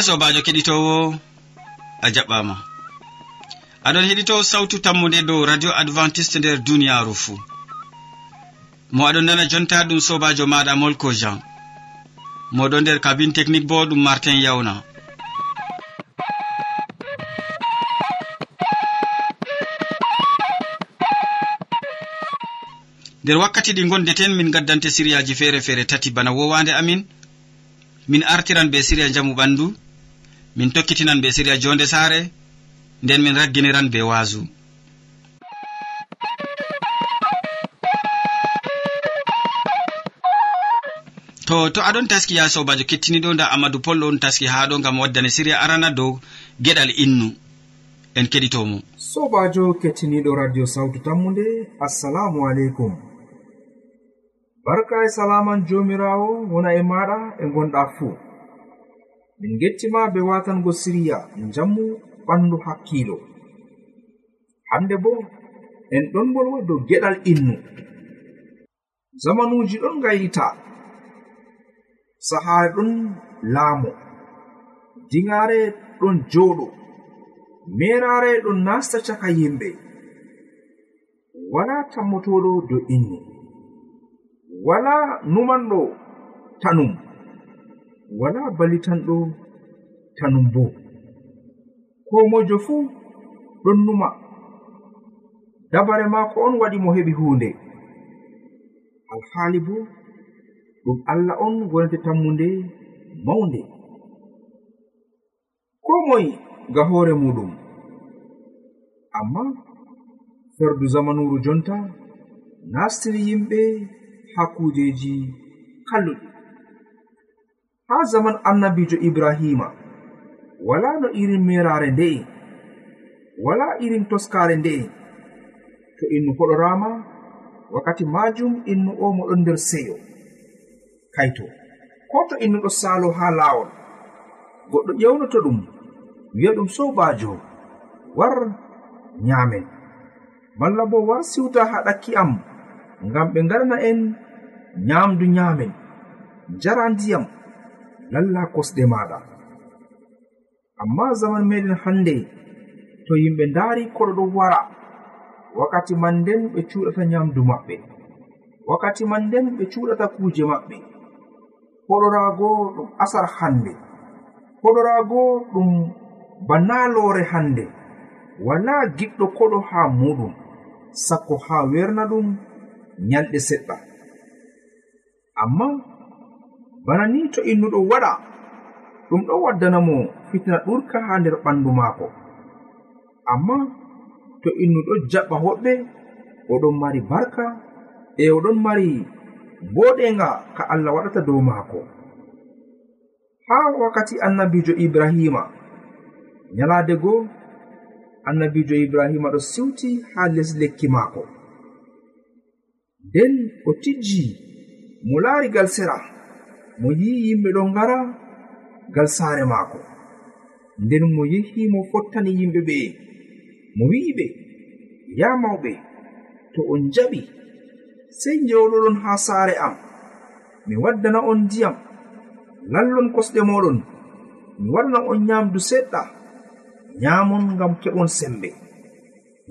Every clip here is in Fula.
na sobajo keɗitowo a jaɓɓama. Aɗon heɗito sawtu tammude dow radio adventiste nder duniyaru fuu. Mo aɗon nana jonta ɗum sobajo maɗa molko jean. Moɗo nder kabine technique bo ɗum martin yawna. Nder wakkati ɗi gondeten min gaddante siriyaji feere feere tati bana wowande amin. Min artiran be siriya jamu ɓandu. min tokkitinan be siriya jonde saare nden min ragginiran be waasu. To to aɗon taski ya sobajo kettiniɗo nda amadou pol on taski ha ɗo gam waddane siriya arana dow geɗal innu. En keɗitomo. Sobajo kettiniɗo radio sawtu tammude assalamu aleykum. Barka e salaman jomirawo wona e maɗa e gonɗa fuu. min gettima be watango siriya jammu ɓandu hakkilo. Hande bo en ɗon bolwa dow geɗal innu. Zamanuji ɗon ngayita. Sahare ɗon laamo. Dingare ɗon joɗo merare ɗon nasta caka yimɓe. Wala tammotoɗo dow innu. Wala numanɗo tanum. wala balitanɗo tanum bo. Ko mojo fuu ɗon numa. Dabare maako on waɗi mo heɓi huunde. Alhaali bo ɗum allah on wonete tammunde mawnde. Ko moy ga hoore muɗum. Amma ferdu zamanuru jonta nastini yimɓe haa kuujeji kalluɗi. ha zaman annabijo ibrahima. Wala no irin merare nde'e wala irin toskare nde'e to innu koɗorama wakkati majum innu o moɗon nder seyo. Kaito ko to innu ɗo salo ha lawol goɗɗo ƴewnoto ɗum wi'a ɗum sobajo war nyamen malla bo war siwta ha ɗakki am ngam ɓe ngarana en nyamdu nyamen jara ndiyam. lalla kosɗe maɗa. Amma zaman meɗen hande to yimɓe ndaari koɗo ɗo wara. Wakkati man nden ɓe cuɗata nyamdu maɓɓe. Wakkati man nden ɓe cuɗata kuje maɓɓe. Hoɗoraago ɗum asar hande. Hoɗoraago ɗum banalore hande. Wala giɗɗo koɗo ha muɗum. Sakko ha werna ɗum nyalɗe seɗɗa. Amma bana ni to innuɗo waɗa. Ɗum ɗo waddanamo fitina ɗurka ha nder ɓandu maako. Amma to innuɗo jaɓɓa hoɓɓe oɗon mari barka e oɗon mari boɗenga ka allah waɗata dow maako. Ha wakkati annabijo ibrahima nyalade goo annabijo ibrahima ɗo siwti ha les lekki maako. Nden o tijji mo laarigal sera. mo yi'i yimɓe ɗon ngara ngal saare maako. Nden mo yehi mo fottani yimɓe ɓe mo wi'iɓe ya mawɓe to on jaɓi sey njewɗoɗon haa saare am. Mi waddana on ndiyam lallon kosɗe moɗon mi waɗana on nyaamdu seɗɗa nyaamon ngam keɓon sembe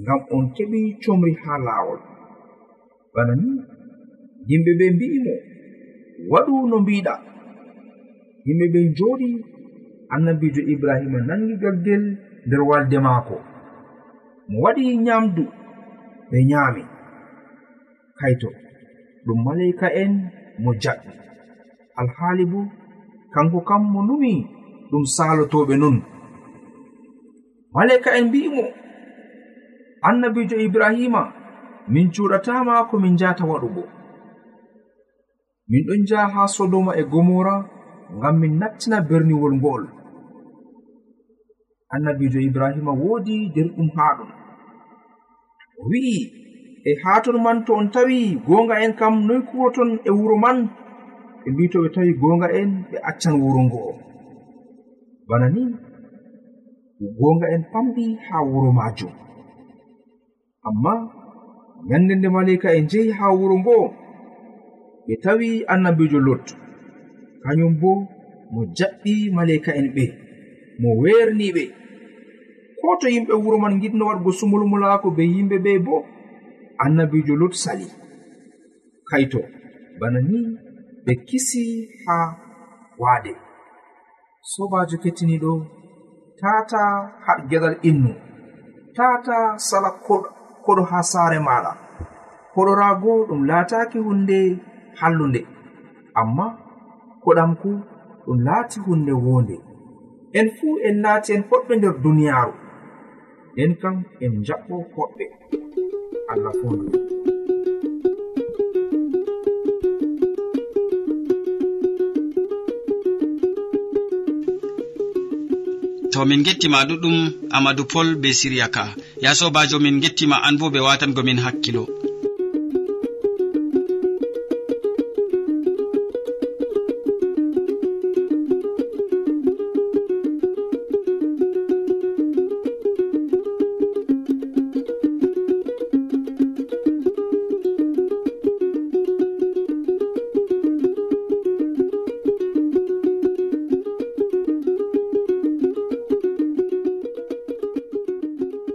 ngam on keɓi comri haa laawol. Bana ni yimɓe ɓe mbi'i mo waɗu no mbiɗa. Yimɓe ɓen jooɗi annabijo ibrahima nangi gaggel nder walde maako. Mo waɗi nyamdu ɓe nyaami kayto ɗum malayika en mo jaɓɓi. Alhaali bo kanko kam mo numi ɗum saalotoɓe non malayika en mbi'imo annabijo ibrahima min cuuɗatama ko min njata waɗugo. min ɗon njaha ha sodoma e gomora ngam min nattina berniwol ngo'ol annabijo ibrahima woodi derɗum haɗum o wi'i e haton man to on tawi gonga en kam noy kuwoton e wuro man? Ɓe mbi to ɓe tawi gonga en ɓe accan wuro ngo'o bana ni gonga en famɗi ha wuro majum amma nyande nde malika en njehi ha wuro ngo'o ɓe tawi annabijo lot kañum bo mo jaɓɓi maleka'en ɓe mo werniɓe ko to yimɓe wuro man giɗno waɗgo sumulmulaako be yimɓe ɓe bo annabijo lot sali. Kayto bana ni ɓe kisi ha waade sobajo kettiniɗo tata haɗ gedal innu tata sala koɗo ha saare maɗa koɗorago ɗum laataki hunde hallunde. Amma koɗamku ɗum laati hunde wonde. En fuu en laati en hoɗɓe nder duniyaaru. Nden kam en jaɓɓo hoɗɓe allah fondu. To min gettima ɗuɗɗum amadou pol be siriya ka ya sobajo min gettima an bo ɓe watangomin hakkilo.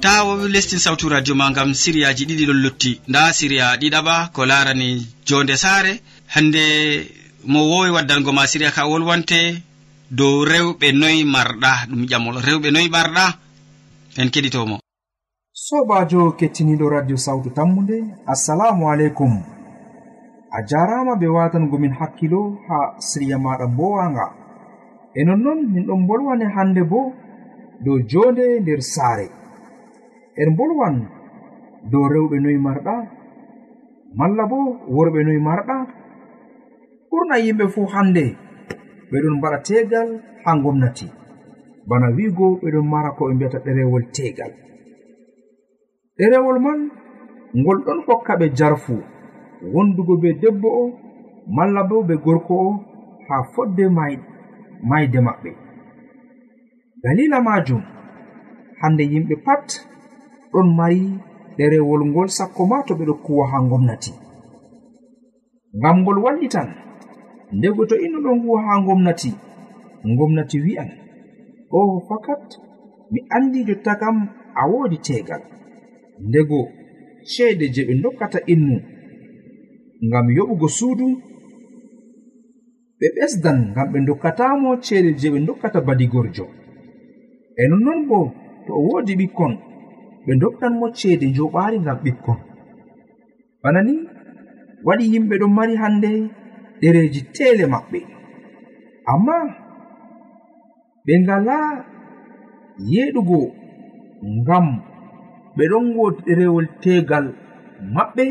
ta lestin sawtu radio ma gam siriyaji ɗiɗi ɗon lutti. Nda siriya ɗiɗaɓa ko larani jonde saare. Hande mo wowi waddango ma siriya ka wolwante dow rewɓe noyi marɗa ɗum ƴamol rewɓe noyi marɗa en keɗitomo. Sobajo kettiniɗo radio sawtu tammude assalamu aleykum. A jarama be watangomin hakkilo ha siriya maɗa mbowanga. E nonnon min ɗon bolwane hande bo dow jonde nder saare. en bolwan. Dow rewɓe noyi marɗa malla bo worɓe noyi marɗa. Ɓurna yimɓe fuu hande ɓeɗon mbaɗa tegal ha gomnati bana wigo ɓeɗon mara ko ɓe mbiyata ɗerewol tegal ɗerewol man ngol ɗon hokka ɓe jarfu wondugo be debbo o malla bo be gorko o ha fodde mayde maɓɓe. Dalila majum hande yimɓe pat ɗon mari ɗerewol ngol sakko ma to ɓeɗo kuwa ha gomnati ngam ngol wallitan ndego to innu ɗon huwa ha gomnati gomnati wi'an o fakat mi andi jotta kam a wodi tegal ndego ceede je ɓe dokkata innu ngam yoɓugo suudu ɓe ɓesdan ngam ɓe dokkatamo ceede je ɓe dokkata badigorjo. E nonnon bo to o wodi ɓikkon ɓe doɗɗan mo ceede joɓaari ngam ɓikkon. Bana ni waɗi yimɓe ɗon mari hande ɗereji teele maɓɓe. Amma ɓe ngala yeɗugo ngam ɓe ɗon wodi ɗerewol tegal maɓɓe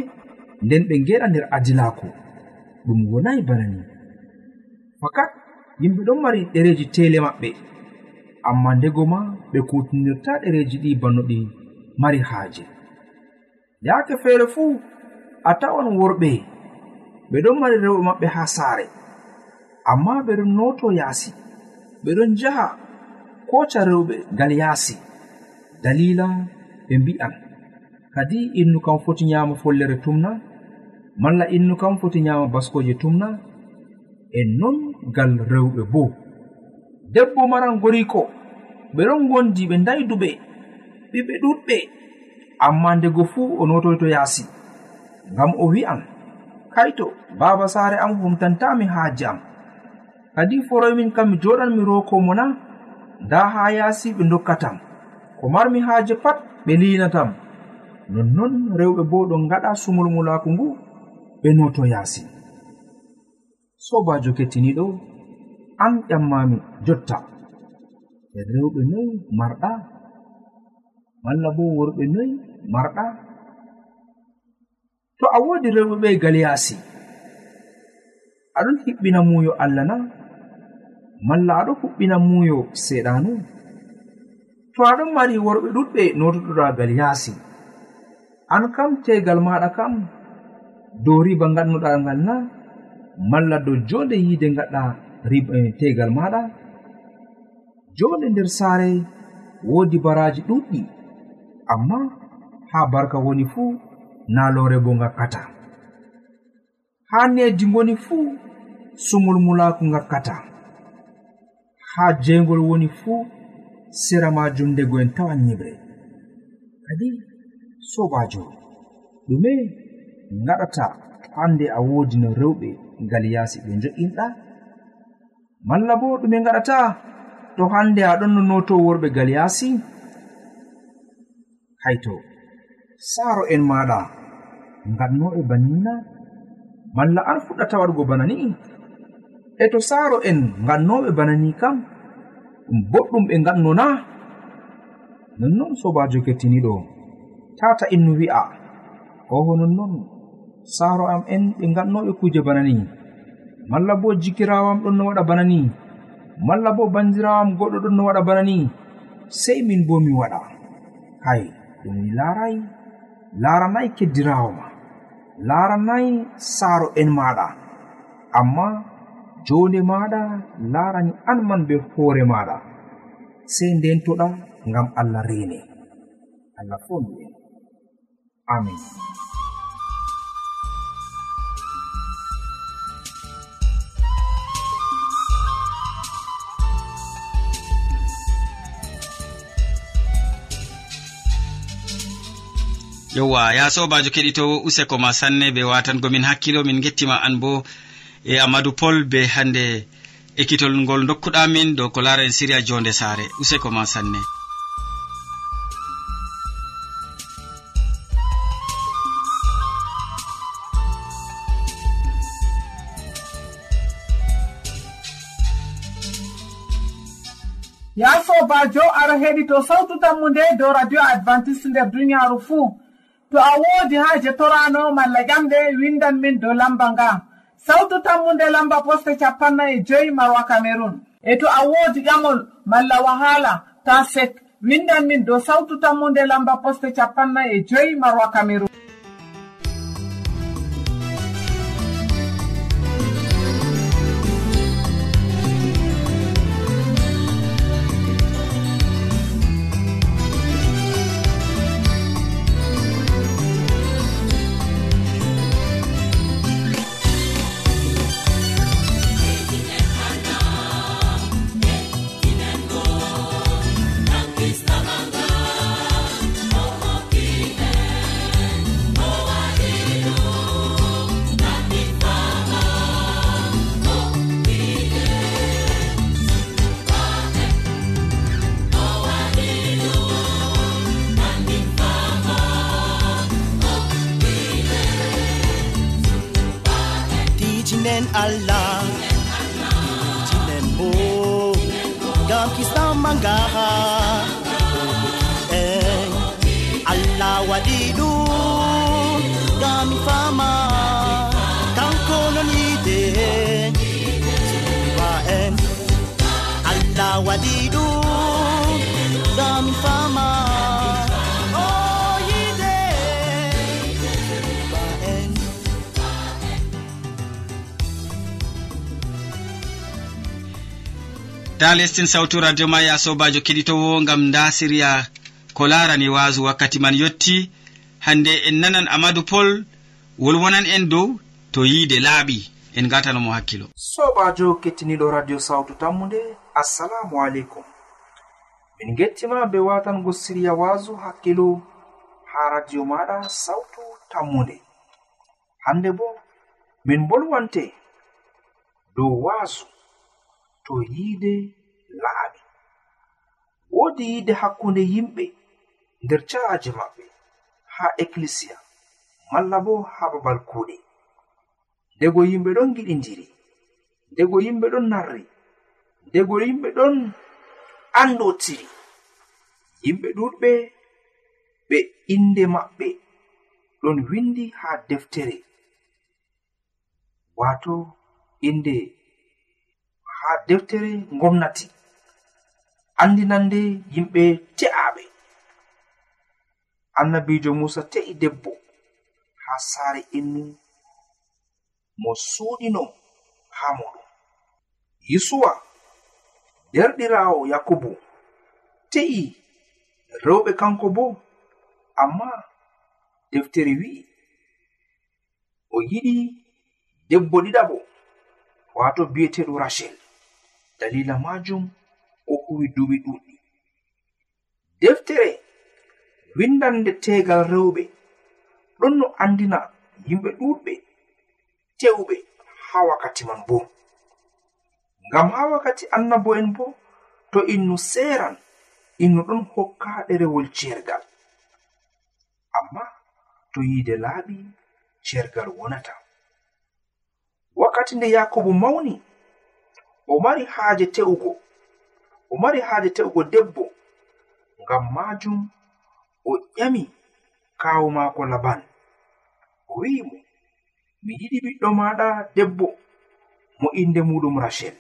nden ɓe geɗa nder adilako ɗum wonayi bana ni. Fakat yimɓe ɗon mari ɗereji tele maɓɓe. Amma ndego ma ɓe kutinirta ɗereji ɗi banno ɗi mari haaje. Yaake feere fuu a tawan worɓe ɓe ɗon mari rewɓe maɓɓe haa saare. Amma ɓe ɗon noto yaasi ɓe ɗon njaha koca rewɓe ngal yaasi. Dalila ɓe mbi'an kadi innu kam foti nyaama follere tumna malla innu kam foti nyaama baskoje tumna en non ngal rewɓe boo. Debbo maran goriko ɓe ɗon gondi ɓe ndayduɓe ɓiɓɓe ɗuɗɓe. Amma ndego fuu o notoyto yaasi ngam o wi'an kaito baaba saare am humtantami haaje am. Kadi foroymin kam mi joɗan mi rokomo na nda haa yaasi ɓe dokkatam ko marmi haaje pat ɓe linatam nonnon rewɓe bo ɗon ngaɗa sumulmulaaku ngu ɓe noto yaasi. Sobajo kettiniɗo an ƴammami jotta. E rewɓe noy marɗa walla bo worɓe noyi marɗa. To a woodi rewɓe ɓe gal aɗon hiɓɓina muyo allah na malla aɗo huɓɓina muyo seɗanu to aɗon mari worɓe ɗuɗɓe notoɗoɗa gal an kam tegal maɗa kam dow riba gannuɗa ngal na malla dow jonde yiide gaɗɗa eh, tegal maɗa jonde nder saare woodi baraji ɗuɗɗi. amma ha barka woni fuu nalore bo ngakkata. Ha needi ngoni fuu sumol mulaaku ngakkata. Ha jeygol woni fuu sera majum ndego en tawan nyibre. Kadi sobajo ɗume gaɗata hande a wodi no rewɓe ngal yasi ɓe jo'inɗa. Malla bo ɗume gaɗata to hande aɗon no noto worɓe gal yasi hayto saaro en maɗa gannoɓe bannina malla an fuɗɗata waɗugo bana ni'i e to saaro en gannoɓe bana ni kam ɗum boɗɗum ɓe ganno na nonnon sobajo kettiniɗo tata innu wi'a. Oho nonnon saaro am en ɓe gannoɓe kuje bana ni. Malla bo jikirawam ɗon no waɗa bana ni. Malla bo bandirawam goɗɗo ɗon no waɗa bana ni. Sey min bo mi waɗa. Hay ɗum mi laaray laaranayi keddirawo ma laaranayi saaro en maɗa. Amma jonde maɗa laarani an man be hoore maɗa. Sei ndentoɗa ngam allah rene. Allah fondu en amin. yewwa ya sobajo keɗitowo useko ma sanne be watangomin hakkilo min gettima an bo e amadou pol be hande ekkitol ngol dokkuɗamin dow ko lara en siriya jonde saare. Useko ma sanne. Ya sobajo ara heɗito sawtu tammu nde dow radio adventiste nder duniyaru fuu. to a woodi haaje torano malla ƴamɗe windan min dow lamba nga. Sawtu tammunde lamba poste capanna e joyi marwa cameron e to a woodi ƴamol malla wahala ta sek windan min dow sawtu tammunde lamba poste capanna e joyi marwa cameron allah. Jinen bo gam kisnamangara ta lestin sawtu radio ma ya sobajo keɗitowo gam nda siriya ko larani wasu wakkati man yetti hande en nanan amadou pol wolwonan en dow to yiide laaɓi. En gatanomo hakkilo. Sobajo kettiniɗo radio sawtu tammude assalamu aleykum. Min gettima be watango siriya wasu hakkilo ha radio maɗa sawtu tammude. Hande bo min bolwante dow wasu. to yiide laaɓi. Woodi yiide hakkunde yimɓe nder ca'aji maɓɓe haa ekkilisiya malla bo haa babal kuuɗe. Ndego yimɓe ɗon giɗindiri ndego yimɓe ɗon narri ndego yimɓe ɗon andotiri yimɓe ɗuɗɓe ɓe innde maɓɓe ɗon windi haa deftere. Waato innde ha deftere gomnati andinande yimɓe te'aɓe annabijo musa te'i debbo ha saare innu. Mo suuɗino ha moɗum. Yusuwa derɗirawo yakubu te'i rewɓe kanko bo amma deftere wi'i. O yiɗi debbo ɗiɗaɓo wato bi'eteɗo rachel. dalila majum o huwi duɓi ɗuɗɗi deftere windande tegal rewɓe ɗon no andina yimɓe ɗuɗɓe tewɓe ha wakkati man bo. Ngam ha wakkati annabo'en bo to innu seran innu ɗon hokka ɗerewol cergal amma to yiide laaɓi cergal wonata. Wakkati nde yakobo mawni o mari haaje te'ugo o mari haaje te'ugo debbo ngam maajum o ƴami kaawu maako laban. O wi'i mo mi yiɗi ɓiɗɗo maaɗa debbo mo innde muɗum rachel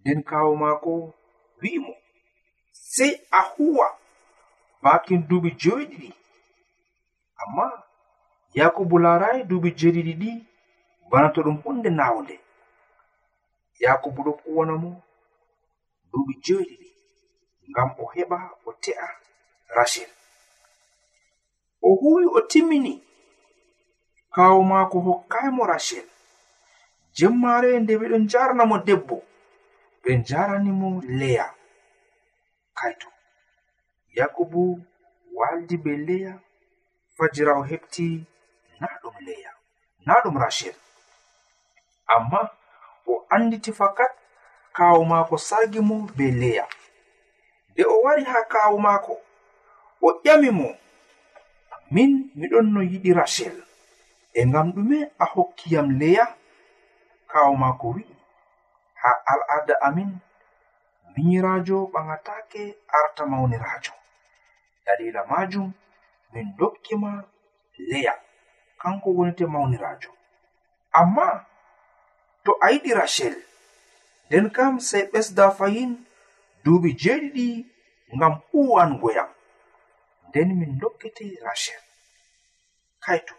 nden kaawu maako wi'i mo sey a huwa baakin duuɓi joyɗiɗi amma yakubu laarayi duuɓi jeɗiɗi ɗi bana to ɗum hunde naawnde yakubu ɗo huwana mo duuɓi joeɗiɗi ngam o heɓa o te'a rachel o huwi o timmini kawo maako hokkaimo rachel jemmare nde ɓe ɗon jarna mo debbo ɓe jarani mo leya. Kaito yakubu waldi be leya fajira o heɓti na ɗum leya na ɗum rachel amma o anditi fakat kaawu maako sargi mo be leya. Nde o wari ha kaawu maako o ƴami mo. Min miɗon no yiɗi rachel. E ngam ɗume a hokkiyam leya kaawu maako wi'i ha al'ada amin minyirajo ɓaŋatake arta mawnirajo dalila majum min dokkima leya. Kanko wonete mawnirajo amma to a yiɗi rachel. Nden kam sey ɓesda fayin duuɓi jeeɗiɗi ngam uwangoyam nden min dokkete rachel. Kaito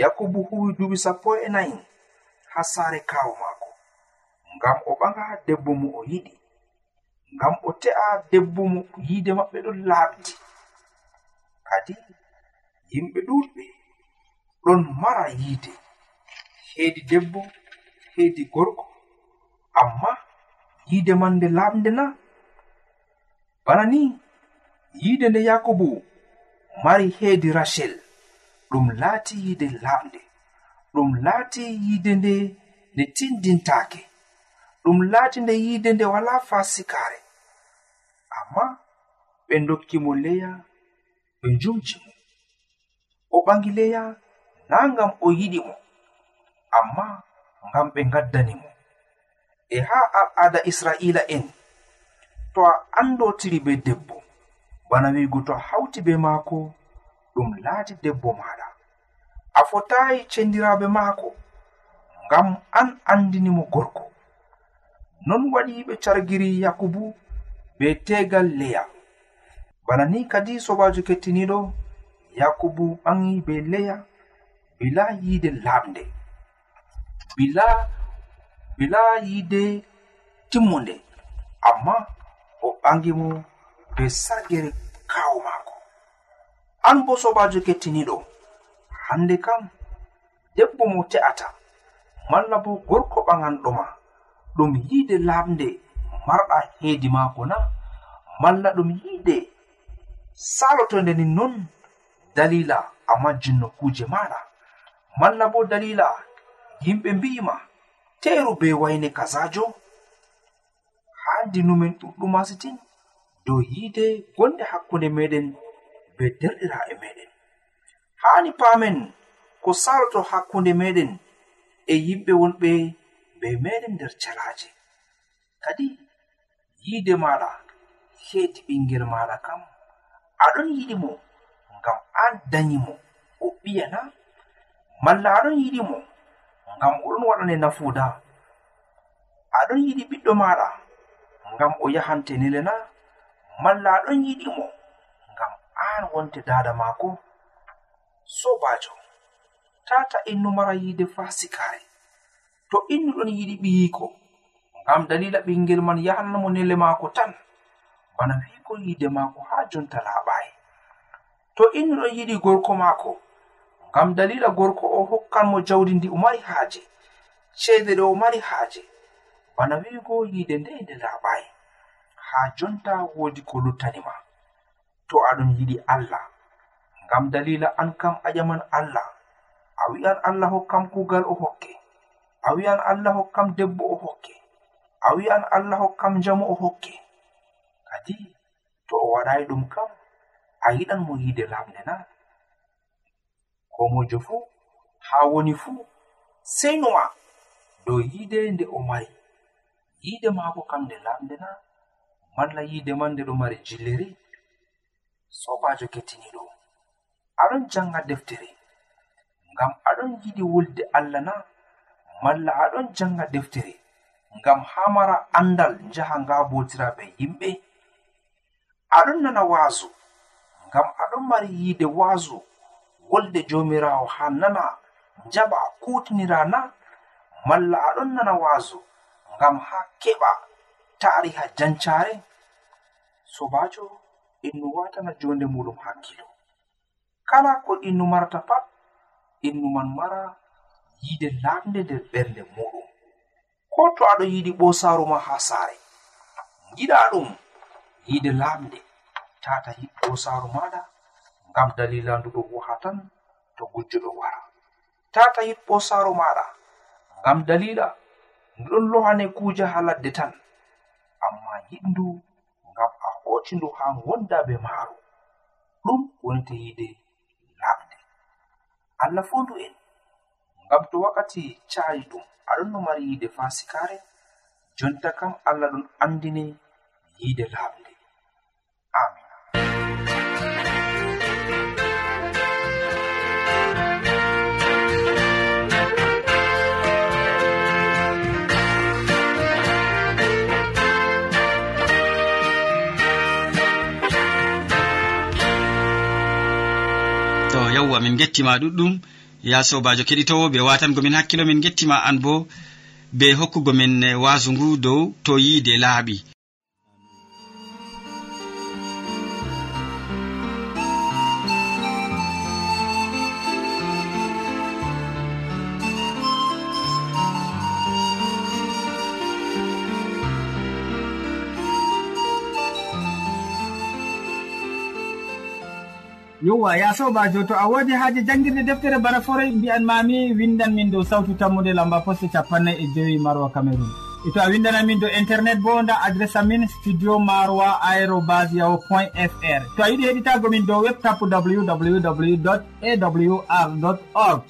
yakubu huwi duuɓi sappo e nayi ha saare kaawo maako. Ngam o ɓaga debbo mo o yiɗi. Ngam o te'a debbo mo yiide maɓɓe ɗon laaɓdi kadi yimɓe ɗuuɗɓe ɗon mara yiide. Heedi debbo heedi gorko. Amma yiide man nde laamde na bana ni yiide nde yakubu mari heedi rachel ɗum laati yiide laamde ɗum laati yiide nde nde tindintaake ɗum laati nde yiide nde wala fasikaare amma ɓe dokki mo leya ɓe njumji mo. O ɓangi leya na ngam o yiɗi mo. Amma ngam ɓe ngaddani mo e haa al'ada israila en to a andotiri be debbo. Bana wiigo to a hawti be maako ɗum laati debbo maaɗa. A fotayi cendiraaɓe maako ngam an anndinimo gorko. Non waɗi ɓe cargiri yakubu be tegal leya. Bana ni kadi sobajo kettiniɗo yakubu ɓaŋi be leya bila yiide laaɓnde bila bila yiide timmunde. Amma o ɓangi mo be sargere kawo maako. An bo sobajo kettiniɗo. Hande kam debbo mo te'ata. Malla bo gorko ɓaganɗo ma ɗum yiide lamde marɗa heedi maako na. Malla ɗum yiide salotonde ni non dalila amma jinno kuuje maɗa. Malla bo dalila yimɓe mbi'ima teru be wayne kazajo handi numen ɗuɗɗum masitin dow yiide gonɗe hakkunde meɗen be derɗira'e meɗen. Haani paamen ko saloto hakkunde meɗen e yimɓe wonɓe be meɗen nder calaje kadi yiide maɗa heedi ɓingel maɗa kam aɗon yiɗi mo ngam an dañi mo o ɓiyana. Malla aɗon yiɗi mo ngam oɗon waɗane nafuuda. Aɗon yiɗi ɓiɗɗo maɗa ngam o yahante tenele na malla aɗon yiɗi mo ngam an wonte dada maako. Sobajo tata innu mara yiide fa sikare to innu ɗon yiɗi ɓiyiko ngam dalila ɓingel man yahannamo nele maako tan bana wiiko yiide maako haa jonta laaɓaayi. To innu ɗon yiɗi gorko maako ngam dalila gorko o hokkan mo jawdi ndi o mari haaje ceede ɗe o mari haaje. Bana wiigo yiide nde nde laaɓayi haa jonta woodi ko luttanima to aɗum yiɗi allah. Ngam dalila an kam a ƴaman allah. A wi'an allah hokkam kuugal o hokke. A wi'an allah hokkam debbo o hokke. A wi'an allah hokkam njamu o hokke. Kadi to o waɗayi ɗum kam a yiɗan mo yiide laaɓde na ko mojo fuu haa woni fuu sey no dow yiide nde o mari. Yiide maako kam nde laamde na malla yiide man nde ɗo mari jilleri sobajo kettiniɗo aɗon janga deftere ngam aɗon yiɗi wolde allah na malla aɗon janga deftere ngam haa mara andal njaha nga botiraɓe yimɓe. Aɗon nana waasu ngam aɗon mari yiide waasu wolde jomirawo ha nana jaɓa kutinira na malla aɗon nana waaso ngam ha keɓa tariha jancare sobajo innu watana jonde muɗum hakkilo. Kala ko innu marata pat innu man mara yiide lamde nder ɓernde muɗum. Ko to aɗo yiɗi ɓosaru ma ha saare giɗa ɗum yiide lamde tata yiɗ ɓosaru maɗa ngam dalila nduɗo bo tan to gujjuɗo wara. Tata yippo saaro maɗa ngam dalila nduɗon lohane kuuje ha ladde tan. Amma yiɗndu ngam a hooci ndu ha gonda be maaru ɗum wonte yiide laaɓde allah fondu en ngam to wakkati caayi ɗum aɗon no mari yiide fasikare jonta kam allah ɗon andini yiide laaɓde yawwa min gettima ɗuɗɗum. Ya sobajo keɗitowo be watangomin hakkilo min gettima an bo be hokkugo min eh, wasu ngu dow to yiide laaɓi. yowa ya sobajo to a wodi haaji jangguirde deftere bana forey mbiyan mami windan min dow sawtu tammude lamba poste capannay e joyi marwa cameron e to a windana min dow internet bo nda adresse amin studio maroa aérobas yaho point fr. To a yiɗi heɗitago min dow web tapu www awr org.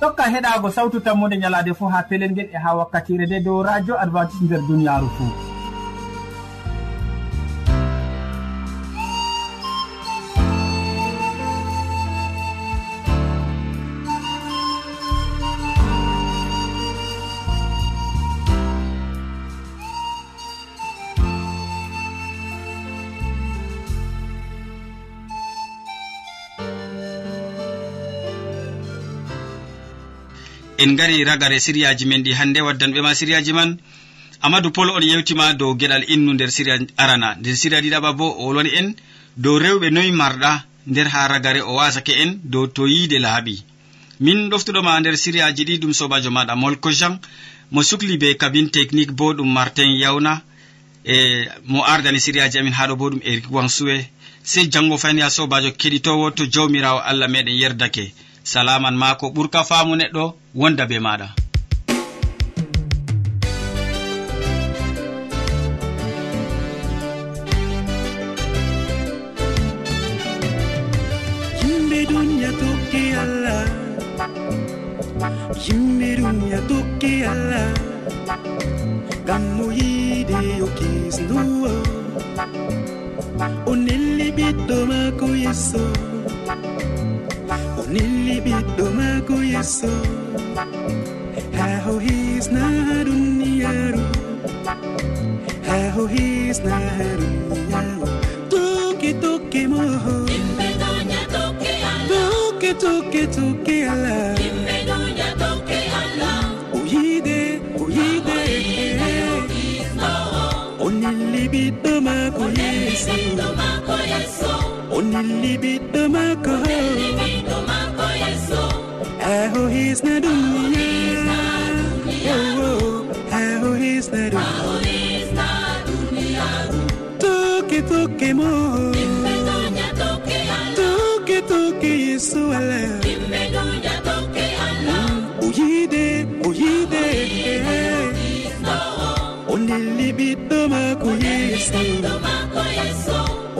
Tokka heɗago sawtu tammude ñalade fo ha pelel ngel e ha wakkatire nde dow radio adventice nder duniyaru fou en gari ragare siriyaji men ɗi hannde waddanɓe ma siriyaji man. Amadou pol on yewtima dow geɗal innu nder siriya arana. Nder siriya ɗiɗaɓa bo o wolwani en dow rewɓe noyi marɗa nder ha ragare o wasake en dow to yiide laaɓi. Min ɗoftuɗoma nder siriyaji ɗi ɗum sobajo maɗa molko jean. Mo sukli be kabine technique bo ɗum martin yawna e mo ardani siriyaji amin haɗo bo ɗum eric wansuwe sey janngo fayni ha sobajo keɗitowo to jawmirawo allah meɗen yerdake. salaman ma ko ɓurka faamu neɗɗo wonda be maɗa yimɓe duniya tokki allah. Allah. Ngam mo yiide yo kisnuwo o nelli ɓiɗɗo maako yesso. o nelli ɓiɗɗo maako yesso haa ho hisna duniyaru haa ho hisna duniyaru toke toke moho toke toke toke allah. O yiide o ɓiɗɗo maako yesso o nilli ɓiɗɗo maako. ko hisna duniya oh, oh, haho hisna duniya toke toke mo. Toke toke yesu ala oyide oyide onelli ɓiɗɗo mako yesu.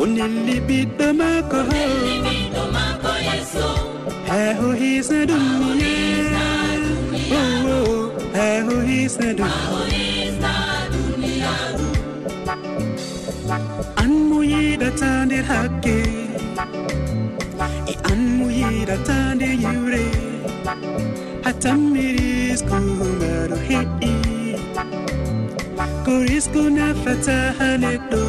Onelli ɓiɗɗo mako eho hisna duniya eho hisna duniya an mo yiɗata nder hakke. E an mo yiɗata nder yure. Hatammi risko maɗo heƴƴi ko risku nafata ha neɗɗo.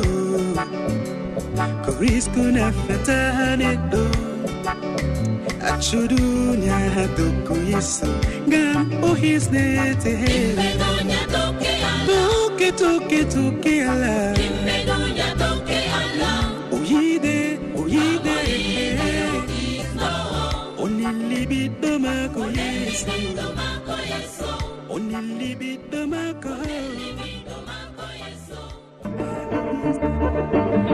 Ko risku nafata ha neɗɗo. accudunya dokku yeso ngam o hisnete tokke tokke tokke ala o yiide o yiide o nilli ɓiɗɗo maako yeso o nilli ɓiɗɗo maako Thank you.